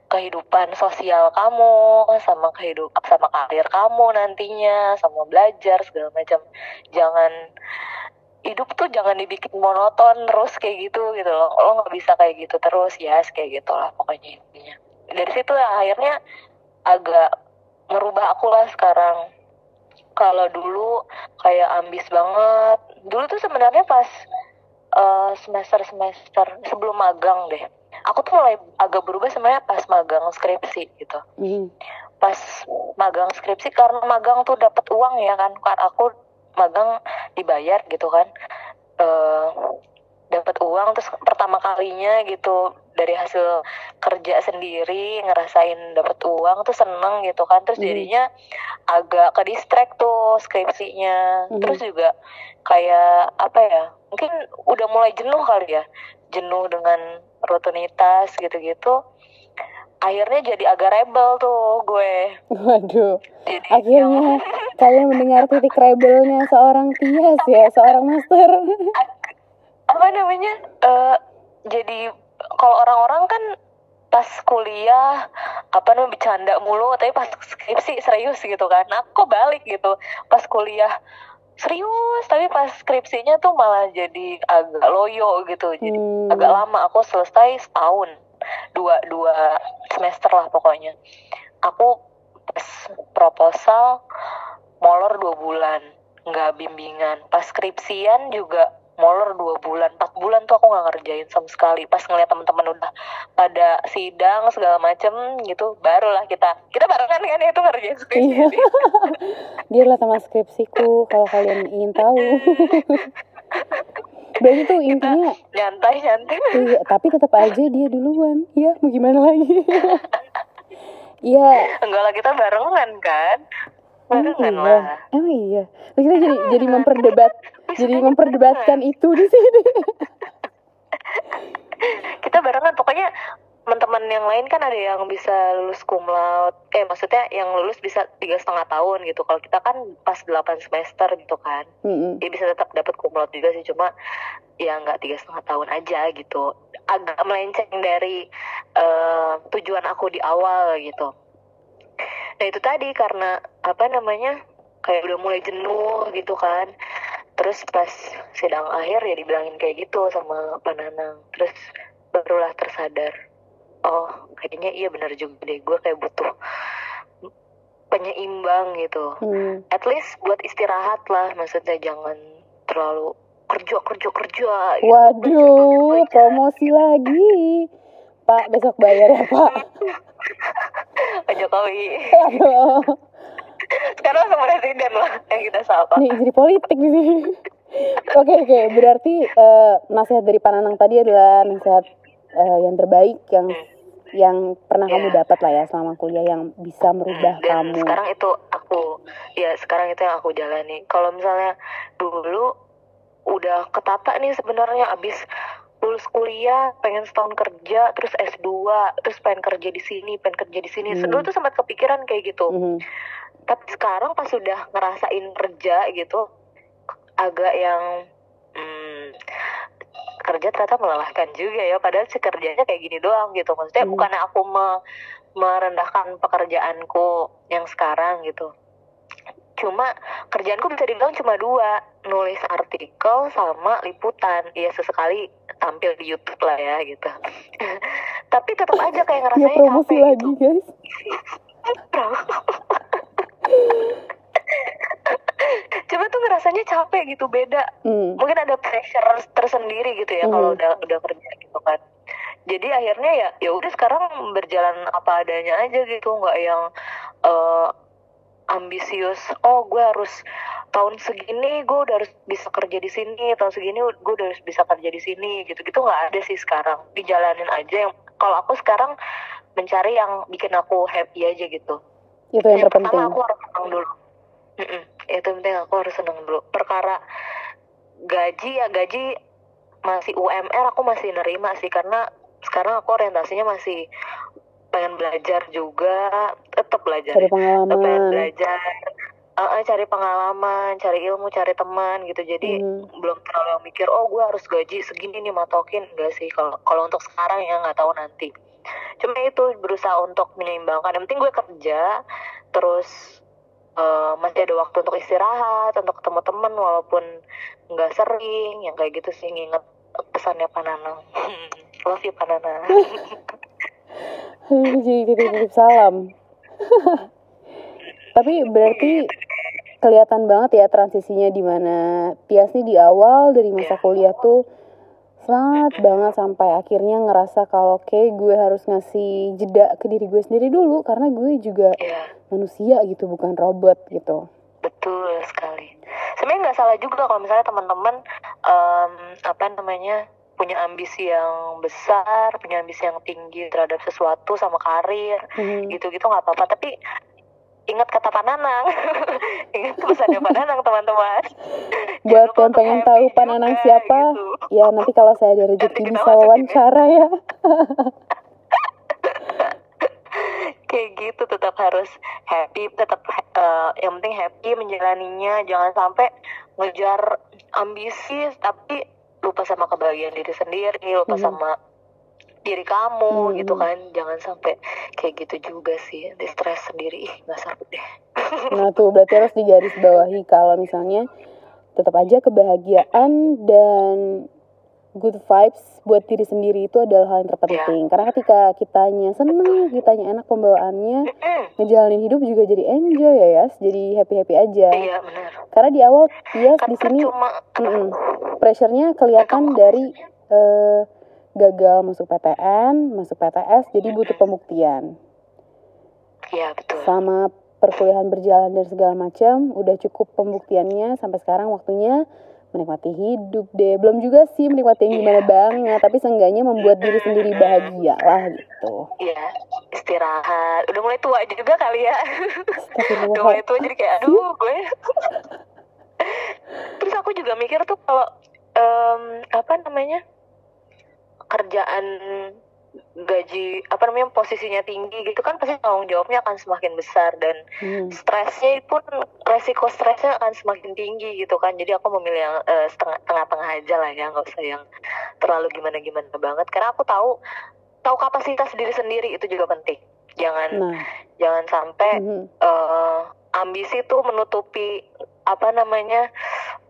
Speaker 1: kehidupan sosial kamu sama kehidup sama karir kamu nantinya sama belajar segala macam. Jangan hidup tuh jangan dibikin monoton terus kayak gitu gitu loh. Lo nggak bisa kayak gitu terus ya yes, kayak gitulah pokoknya intinya. Dari situ ya akhirnya agak merubah aku lah sekarang. Kalau dulu kayak ambis banget. Dulu tuh sebenarnya pas semester semester sebelum magang deh aku tuh mulai agak berubah sebenarnya pas magang skripsi gitu.
Speaker 2: Mhm.
Speaker 1: pas magang skripsi karena magang tuh dapat uang ya kan kan aku magang dibayar gitu kan. Eh dapat uang terus pertama kalinya gitu dari hasil kerja sendiri ngerasain dapat uang tuh seneng gitu kan. Terus
Speaker 2: Mhm.
Speaker 1: jadinya agak ke distract tuh skripsinya.
Speaker 2: Mhm.
Speaker 1: terus juga kayak apa ya mungkin udah mulai jenuh kali ya. Jenuh dengan rutinitas gitu-gitu. Akhirnya jadi agak rebel tuh gue.
Speaker 2: Waduh.
Speaker 1: Jadi
Speaker 2: akhirnya kalian mendengar titik rebelnya seorang Tias ya seorang master.
Speaker 1: Apa namanya? Eh jadi kalau orang-orang kan pas kuliah apa namanya bercanda mulu tapi pas skripsi serius gitu kan. Nah, aku kok balik gitu? Pas kuliah serius tapi pas skripsinya tuh malah jadi agak loyo gitu. Jadi
Speaker 2: Hmm.
Speaker 1: agak lama. Aku selesai setahun dua dua semester lah pokoknya. Aku pas proposal molor dua bulan nggak bimbingan. Pas skripsian juga molor dua bulan empat bulan tuh aku nggak ngerjain sama sekali. Pas ngeliat teman-teman udah pada sidang segala macem gitu barulah kita kita barengan kan ya itu ngerjain skripsi.
Speaker 2: Iya. dia adalah teman skripsiku kalau kalian ingin tahu. Berarti tuh intinya
Speaker 1: nyantai nyantai
Speaker 2: iya tapi tetap aja dia duluan. Ya mau gimana lagi? Iya,
Speaker 1: enggak lah kita barengan kan barengan
Speaker 2: iya.
Speaker 1: lah.
Speaker 2: Emang iya. Terus kita jadi jadi memperdebat jadi memperdebatkan itu di sini.
Speaker 1: kita barengan. Pokoknya teman-teman yang lain kan ada yang bisa lulus cum laude. Eh maksudnya yang lulus bisa tiga setengah tahun gitu. Kalau kita kan pas 8 semester gitu kan.
Speaker 2: Mm-mm.
Speaker 1: dia bisa tetap dapat cum laude juga sih. Cuma ya nggak tiga setengah tahun aja gitu. Agak melenceng dari eh, tujuan aku di awal gitu nah itu tadi karena apa namanya kayak udah mulai jenuh gitu kan terus pas sidang akhir ya dibilangin kayak gitu sama Pak Nanang terus barulah tersadar oh kayaknya iya benar juga deh gue kayak butuh penyeimbang gitu
Speaker 2: Hmm.
Speaker 1: at least buat istirahat lah maksudnya jangan terlalu kerja kerja kerja gitu.
Speaker 2: Waduh, promosi lagi. Pak, besok bayar ya, Pak.
Speaker 1: Pak Jokowi
Speaker 2: Aduh.
Speaker 1: sekarang sama presiden lah yang kita sapa
Speaker 2: Nih, jadi politik di sini. Oke, oke. Berarti eh, nasihat dari Pak Nanang tadi adalah nasihat eh, yang terbaik yang yang pernah kamu
Speaker 1: Iya.
Speaker 2: dapat lah ya selama kuliah yang bisa merubah
Speaker 1: dan
Speaker 2: kamu.
Speaker 1: sekarang itu aku ya sekarang itu yang aku jalani kalau misalnya dulu udah ketata nih sebenarnya abis lulus kuliah pengen setahun kerja terus S2 terus pengen kerja di sini pengen kerja di sini.
Speaker 2: Hmm.
Speaker 1: dulu tuh sempat kepikiran kayak gitu.
Speaker 2: Mhm.
Speaker 1: tapi sekarang pas sudah ngerasain kerja gitu agak yang hmm, kerja ternyata melelahkan juga ya. Padahal sih kerjanya kayak gini doang gitu. Maksudnya
Speaker 2: Hmm.
Speaker 1: bukannya aku me- merendahkan pekerjaanku yang sekarang gitu. Cuma kerjaanku bisa dibilang cuma dua. Nulis artikel sama liputan. Ya sesekali tampil di YouTube lah ya gitu tapi tetap aja kayak
Speaker 2: Ya
Speaker 1: ngerasanya
Speaker 2: promosi
Speaker 1: capek
Speaker 2: lagi,
Speaker 1: gitu
Speaker 2: guys.
Speaker 1: Coba tuh ngerasanya capek gitu beda.
Speaker 2: Hmm.
Speaker 1: Mungkin ada pressure tersendiri gitu ya kalau
Speaker 2: Hmm.
Speaker 1: udah udah kerja gitu kan. Jadi akhirnya ya ya udah sekarang berjalan apa adanya aja gitu, nggak yang eh, ambisius. Oh gue harus tahun segini gue udah harus bisa kerja di sini, tahun segini gue udah harus bisa kerja di sini gitu. Gitu nggak ada sih sekarang. Dijalanin aja yang kalau aku sekarang mencari yang bikin aku happy aja gitu
Speaker 2: Itu yang
Speaker 1: yang
Speaker 2: terpenting.
Speaker 1: pertama aku harus senang dulu Mm-mm. itu penting aku harus senang dulu perkara gaji ya gaji masih UMR aku masih nerima sih karena sekarang aku orientasinya masih pengen belajar juga tetap belajar.
Speaker 2: Cari
Speaker 1: ya. pengen
Speaker 2: pengalaman.
Speaker 1: belajar. Eh, eh, cari pengalaman cari ilmu cari teman gitu. Jadi
Speaker 2: Mhm.
Speaker 1: belum terlalu yang mikir oh gue harus gaji segini nih matokin. Enggak sih kalau kalau untuk sekarang ya nggak tahu nanti. Cuma itu berusaha untuk menyeimbangkan. Yang penting gue kerja terus eh, masih ada waktu untuk istirahat untuk ketemu teman walaupun nggak sering yang kayak gitu sih nginget pesannya Pananang love you Pananang
Speaker 2: Aduh, jadi titip-titip salam. Tapi berarti kelihatan banget ya transisinya di mana Tias nih di awal dari masa
Speaker 1: Iya.
Speaker 2: kuliah tuh semangat banget sampai akhirnya ngerasa kalau kayak gue harus ngasih jeda ke diri gue sendiri dulu karena gue juga
Speaker 1: ya
Speaker 2: manusia gitu bukan robot gitu.
Speaker 1: Betul sekali. Sebenarnya nggak salah juga kalau misalnya teman-teman em, apa namanya punya ambisi yang besar, punya ambisi yang tinggi terhadap sesuatu sama karir,
Speaker 2: Mhm.
Speaker 1: gitu-gitu nggak apa-apa. Tapi ingat kata Pananang, ingat pesannya Pananang teman-teman.
Speaker 2: Buat yang pengen tahu Pananang
Speaker 1: juga,
Speaker 2: siapa,
Speaker 1: gitu.
Speaker 2: ya nanti kalau saya ada rezeki bisa
Speaker 1: ya.
Speaker 2: wawancara ya.
Speaker 1: Kayak gitu tetap harus happy, tetap eh, yang penting happy menjalaninya, jangan sampai ngejar ambisi tapi lupa sama kebahagiaan diri sendiri, lupa
Speaker 2: Mhm.
Speaker 1: sama diri kamu
Speaker 2: Mhm.
Speaker 1: gitu kan. Jangan sampai kayak gitu juga sih, di stres sendiri. Ih, nggak sanggup deh.
Speaker 2: Nah tuh berarti harus digarisbawahi kalau misalnya tetap aja kebahagiaan dan good vibes buat diri sendiri itu adalah hal yang terpenting. Karena ketika kitanya seneng, kitanya enak pembawaannya, ngejalanin hidup juga jadi enjoy ya Yas, jadi happy happy aja.
Speaker 1: Iya benar.
Speaker 2: Karena di awal Yas
Speaker 1: Kan
Speaker 2: di sini
Speaker 1: cuma
Speaker 2: mm-mm, pressure-nya kelihatan dari eh, gagal masuk PTN, masuk PTS, jadi butuh pembuktian.
Speaker 1: Iya betul.
Speaker 2: Sama perkuliahan berjalan dan segala macam, udah cukup pembuktiannya sampai sekarang waktunya menikmati hidup deh belum juga sih menikmati yang gimana banget tapi seenggaknya membuat diri sendiri bahagia lah gitu
Speaker 1: Iya, istirahat. Udah mulai tua juga kali ya. Udah mulai tua jadi kayak aduh gue. Terus aku juga mikir tuh kalau em, apa namanya kerjaan gaji apa namanya posisinya tinggi gitu kan pasti tanggung jawabnya akan semakin besar dan
Speaker 2: Hmm.
Speaker 1: stresnya pun resiko stresnya akan semakin tinggi gitu kan. Jadi aku memilih yang eh, setengah tengah-tengah aja lah ya nggak usah yang terlalu gimana-gimana banget. Karena aku tahu tahu kapasitas diri sendiri itu juga penting. Jangan
Speaker 2: nah.
Speaker 1: jangan sampai
Speaker 2: mhm.
Speaker 1: eh, ambisi tuh menutupi apa namanya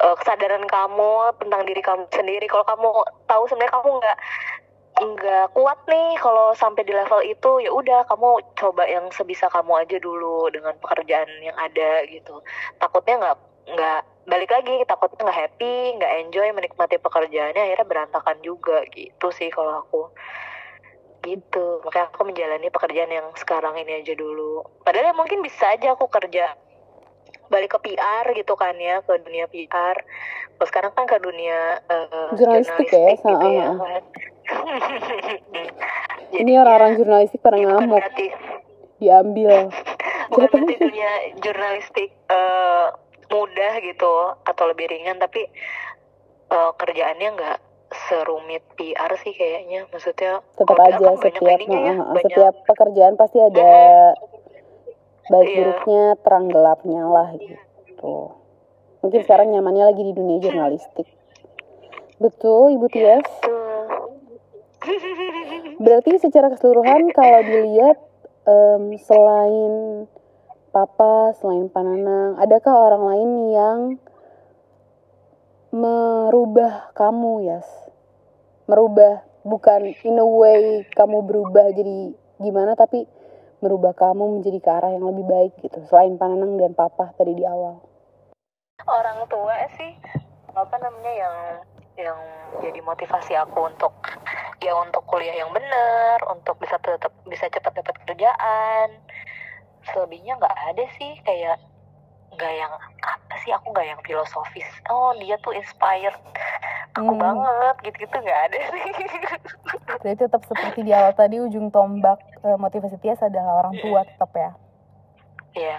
Speaker 1: eh, kesadaran kamu tentang diri kamu sendiri. Kalau kamu tahu sebenarnya kamu nggak nggak kuat nih kalau sampai di level itu ya udah kamu coba yang sebisa kamu aja dulu dengan pekerjaan yang ada gitu. Takutnya nggak nggak balik lagi takutnya nggak happy nggak enjoy menikmati pekerjaannya akhirnya berantakan juga gitu sih kalau aku. Gitu makanya aku menjalani pekerjaan yang sekarang ini aja dulu. Padahal ya mungkin bisa aja aku kerja balik ke PR gitu kan ya ke dunia PR kalau sekarang kan ke dunia eh,
Speaker 2: Jurnalistik ya,
Speaker 1: gitu ya
Speaker 2: ha-ha.
Speaker 1: Kan
Speaker 2: ini orang-orang jurnalistik pada ngamuk.
Speaker 1: berarti
Speaker 2: diambil.
Speaker 1: Bukan berarti dunia jurnalistik eh, mudah gitu atau lebih ringan tapi eh, kerjaannya nggak serumit PR sih kayaknya. Maksudnya
Speaker 2: tetap aja
Speaker 1: kan
Speaker 2: setiap
Speaker 1: ya,
Speaker 2: nah,
Speaker 1: banyak
Speaker 2: setiap pekerjaan pasti ada baik
Speaker 1: Iya.
Speaker 2: buruknya terang gelapnya lah gitu. Mungkin sekarang nyamannya lagi di dunia jurnalistik. Betul ibu Tias
Speaker 1: Tuh.
Speaker 2: Berarti secara keseluruhan kalau dilihat em, selain papa selain pananang adakah orang lain yang merubah kamu Yas? Merubah bukan in a way kamu berubah jadi gimana tapi merubah kamu menjadi ke arah yang lebih baik gitu selain pananang dan papa tadi di awal.
Speaker 1: Orang tua sih apa namanya yang yang jadi motivasi aku untuk ya untuk kuliah yang benar untuk bisa tetap bisa cepat dapat kerjaan. Selebihnya nggak ada sih kayak nggak yang apa sih aku nggak yang filosofis. Oh dia tuh inspired. Aku
Speaker 2: Hmm.
Speaker 1: banget gitu gitu nggak ada sih.
Speaker 2: Berarti tetap seperti di awal tadi ujung tombak eh, motivasi Tias adalah orang tua tetap ya.
Speaker 1: Iya.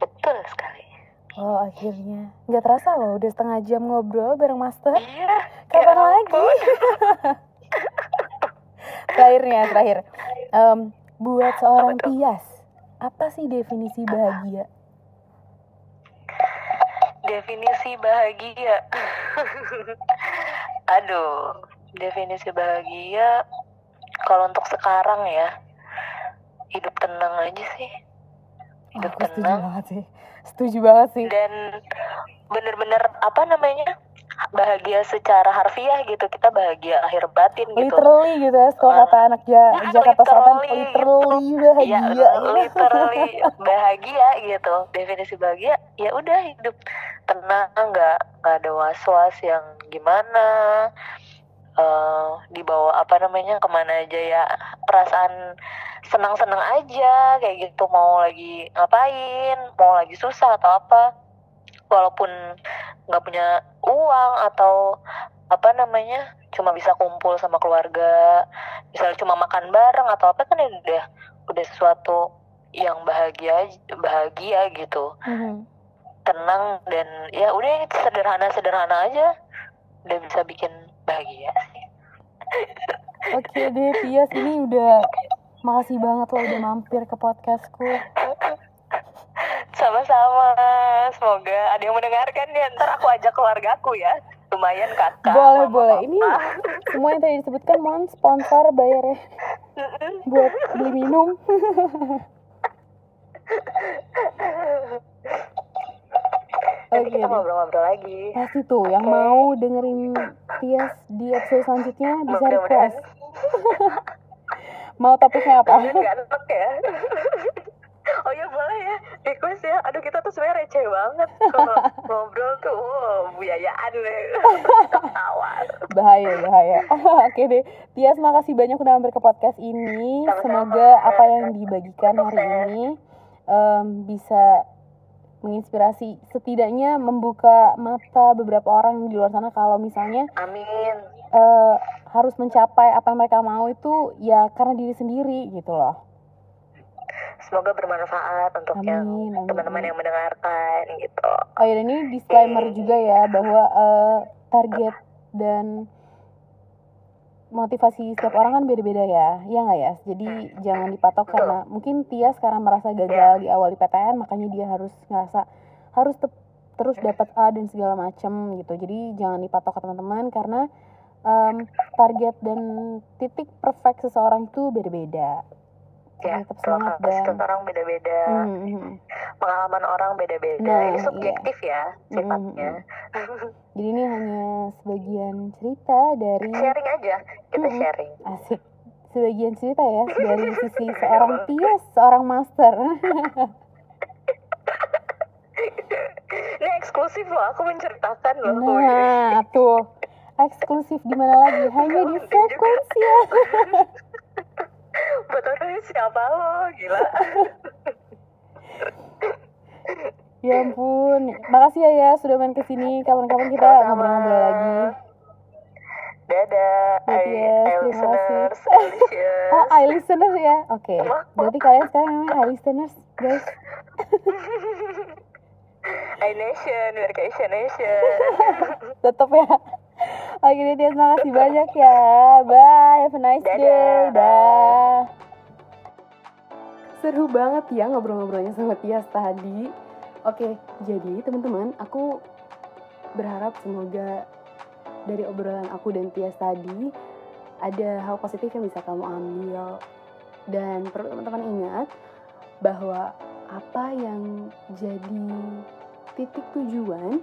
Speaker 1: Betul sekali
Speaker 2: Oh akhirnya nggak terasa loh udah setengah jam ngobrol bareng Master.
Speaker 1: iya
Speaker 2: Kapan
Speaker 1: ya
Speaker 2: lagi? Terakhirnya terakhir. Em, buat seorang
Speaker 1: Apa?
Speaker 2: Tias, apa sih definisi bahagia?
Speaker 1: Definisi bahagia. Aduh, definisi bahagia kalau untuk sekarang ya hidup tenang aja sih.
Speaker 2: Oh,
Speaker 1: Hidup
Speaker 2: setuju
Speaker 1: tenang
Speaker 2: banget sih. Setuju banget sih.
Speaker 1: dan bener-bener apa namanya bahagia secara harfiah gitu kita bahagia lahir batin gitu.
Speaker 2: Literally gitu ya, kalau kata anak ja
Speaker 1: Mm,
Speaker 2: Jakarta Selatan,
Speaker 1: literally
Speaker 2: literally
Speaker 1: Iya,
Speaker 2: bahagia. gitu.
Speaker 1: literally bahagia gitu. Definisi bahagia ya udah hidup tenang, nggak nggak ada was-was yang gimana. Eh dibawa apa namanya ke mana aja ya perasaan senang-senang aja kayak gitu mau lagi ngapain mau lagi susah atau apa. Walaupun nggak punya uang atau apa namanya cuma bisa kumpul sama keluarga misalnya cuma makan bareng atau apa kan ya udah udah sesuatu yang bahagia bahagia gitu.
Speaker 2: Mhm.
Speaker 1: tenang dan ya udah sederhana sederhana aja. Udah bisa bikin bahagia.
Speaker 2: Oke deh, Tias ini udah makasih banget lo udah mampir ke podcastku.
Speaker 1: sama-sama. Semoga ada yang mendengarkan ya. Ntar aku ajak keluargaku ya. Lumayan kakak.
Speaker 2: Boleh,
Speaker 1: mama,
Speaker 2: boleh. Ini semua yang tadi disebutkan mohon sponsor bayar ya buat beli minum.
Speaker 1: Nanti
Speaker 2: Oke
Speaker 1: kita
Speaker 2: deh.
Speaker 1: ngobrol-ngobrol lagi.
Speaker 2: Pasti tuh yang mau dengerin Tias di episode selanjutnya bisa request. mau topiknya apa?
Speaker 1: Enak ya. Oh ya boleh ya. Request ya. Aduh kita tuh sebenarnya receh banget Kalau ngobrol tuh. Wow, buyayaan deh Ketawa.
Speaker 2: Bahaya bahaya. Oke deh. Tias makasih banyak udah mampir ke podcast ini. Semoga apa yang dibagikan hari ini em, bisa menginspirasi setidaknya membuka mata beberapa orang di luar sana kalau misalnya
Speaker 1: amin.
Speaker 2: uh, harus mencapai apa yang mereka mau itu ya karena diri sendiri gitu loh.
Speaker 1: Semoga bermanfaat untuk amin, yang teman-teman yang mendengarkan gitu.
Speaker 2: Oh ya ini disclaimer okay. juga ya bahwa uh, target dan motivasi setiap orang kan beda-beda ya, iya nggak ya? Jadi jangan dipatok karena mungkin Tia sekarang merasa gagal di awal di PTN, makanya dia harus ngerasa harus te terus dapat A dan segala macam gitu. Jadi jangan dipatok ke teman-teman karena um, target dan titik perfect seseorang itu beda-beda
Speaker 1: ya semangat dan orang beda-beda mm-hmm. pengalaman orang beda-beda nah, ini subjektif iya. ya sifatnya.
Speaker 2: mm-hmm. jadi ini hanya sebagian cerita dari
Speaker 1: sharing aja kita mm-hmm. sharing.
Speaker 2: Asik. Sebagian cerita ya dari sisi seorang Tias seorang master.
Speaker 1: Ini eksklusif loh aku menceritakan loh.
Speaker 2: Nah tuh. Eksklusif di mana lagi? Hanya di frekuensi. ya
Speaker 1: buat orang siapa lo? Gila.
Speaker 2: Ya ampun. Makasih ya ya sudah main ke sini kapan-kapan kita ngobrol-ngobrol lagi.
Speaker 1: Dadah.
Speaker 2: Ya, I, listeners. Oh I listeners ya? Oke. Okay. berarti kalian sekarang namanya I listeners guys.
Speaker 1: I nation Vacation nation.
Speaker 2: Tetap ya Oke deh terima kasih banyak ya. Bye, have a nice Dadah. day. Dah. Seru banget ya ngobrol-ngobrolnya sama Tias tadi. Oke, jadi teman-teman, aku berharap semoga dari obrolan aku dan Tias tadi ada hal positif yang bisa kamu ambil. Dan perlu teman-teman ingat bahwa apa yang jadi titik tujuan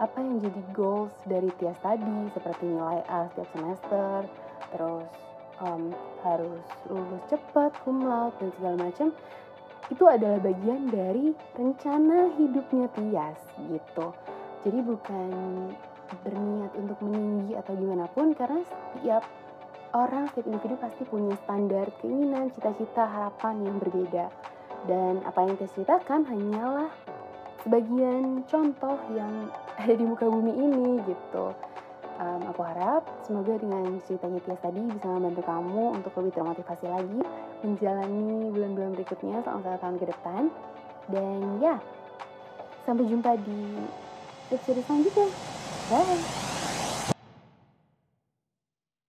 Speaker 2: apa yang jadi goals dari Tias tadi seperti nilai A setiap semester terus um, harus lulus cepat cum dan segala macam itu adalah bagian dari rencana hidupnya Tias gitu. Jadi bukan berniat untuk meninggi atau gimana pun karena setiap orang setiap individu pasti punya standar keinginan cita-cita harapan yang berbeda. Dan apa yang Tias ceritakan hanyalah sebagian contoh yang ada di muka bumi ini gitu. Um, aku harap semoga dengan ceritanya Tias tadi bisa membantu kamu untuk lebih termotivasi lagi menjalani bulan-bulan berikutnya selama satu tahun ke depan. Dan ya sampai jumpa di episode selanjutnya. Bye